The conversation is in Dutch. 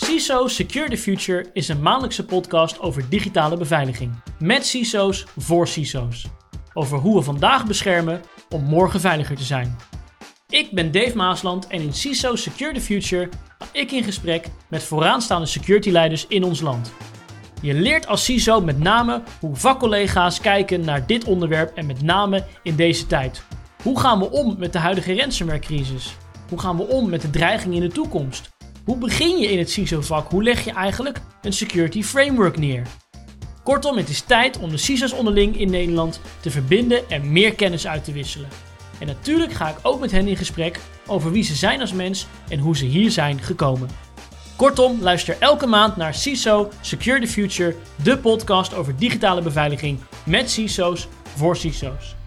CISO Secure the Future is een maandelijkse podcast over digitale beveiliging. Met CISO's voor CISO's. Over hoe we vandaag beschermen om morgen veiliger te zijn. Ik ben Dave Maasland en in CISO Secure the Future ga ik in gesprek met vooraanstaande security leiders in ons land. Je leert als CISO met name hoe vakcollega's kijken naar dit onderwerp en met name in deze tijd. Hoe gaan we om met de huidige ransomware-crisis? Hoe gaan we om met de dreiging in de toekomst? Hoe begin je in het CISO-vak? Hoe leg je eigenlijk een security framework neer? Kortom, het is tijd om de CISO's onderling in Nederland te verbinden en meer kennis uit te wisselen. En natuurlijk ga ik ook met hen in gesprek over wie ze zijn als mens en hoe ze hier zijn gekomen. Kortom, luister elke maand naar CISO Secure the Future, de podcast over digitale beveiliging met CISO's voor CISO's.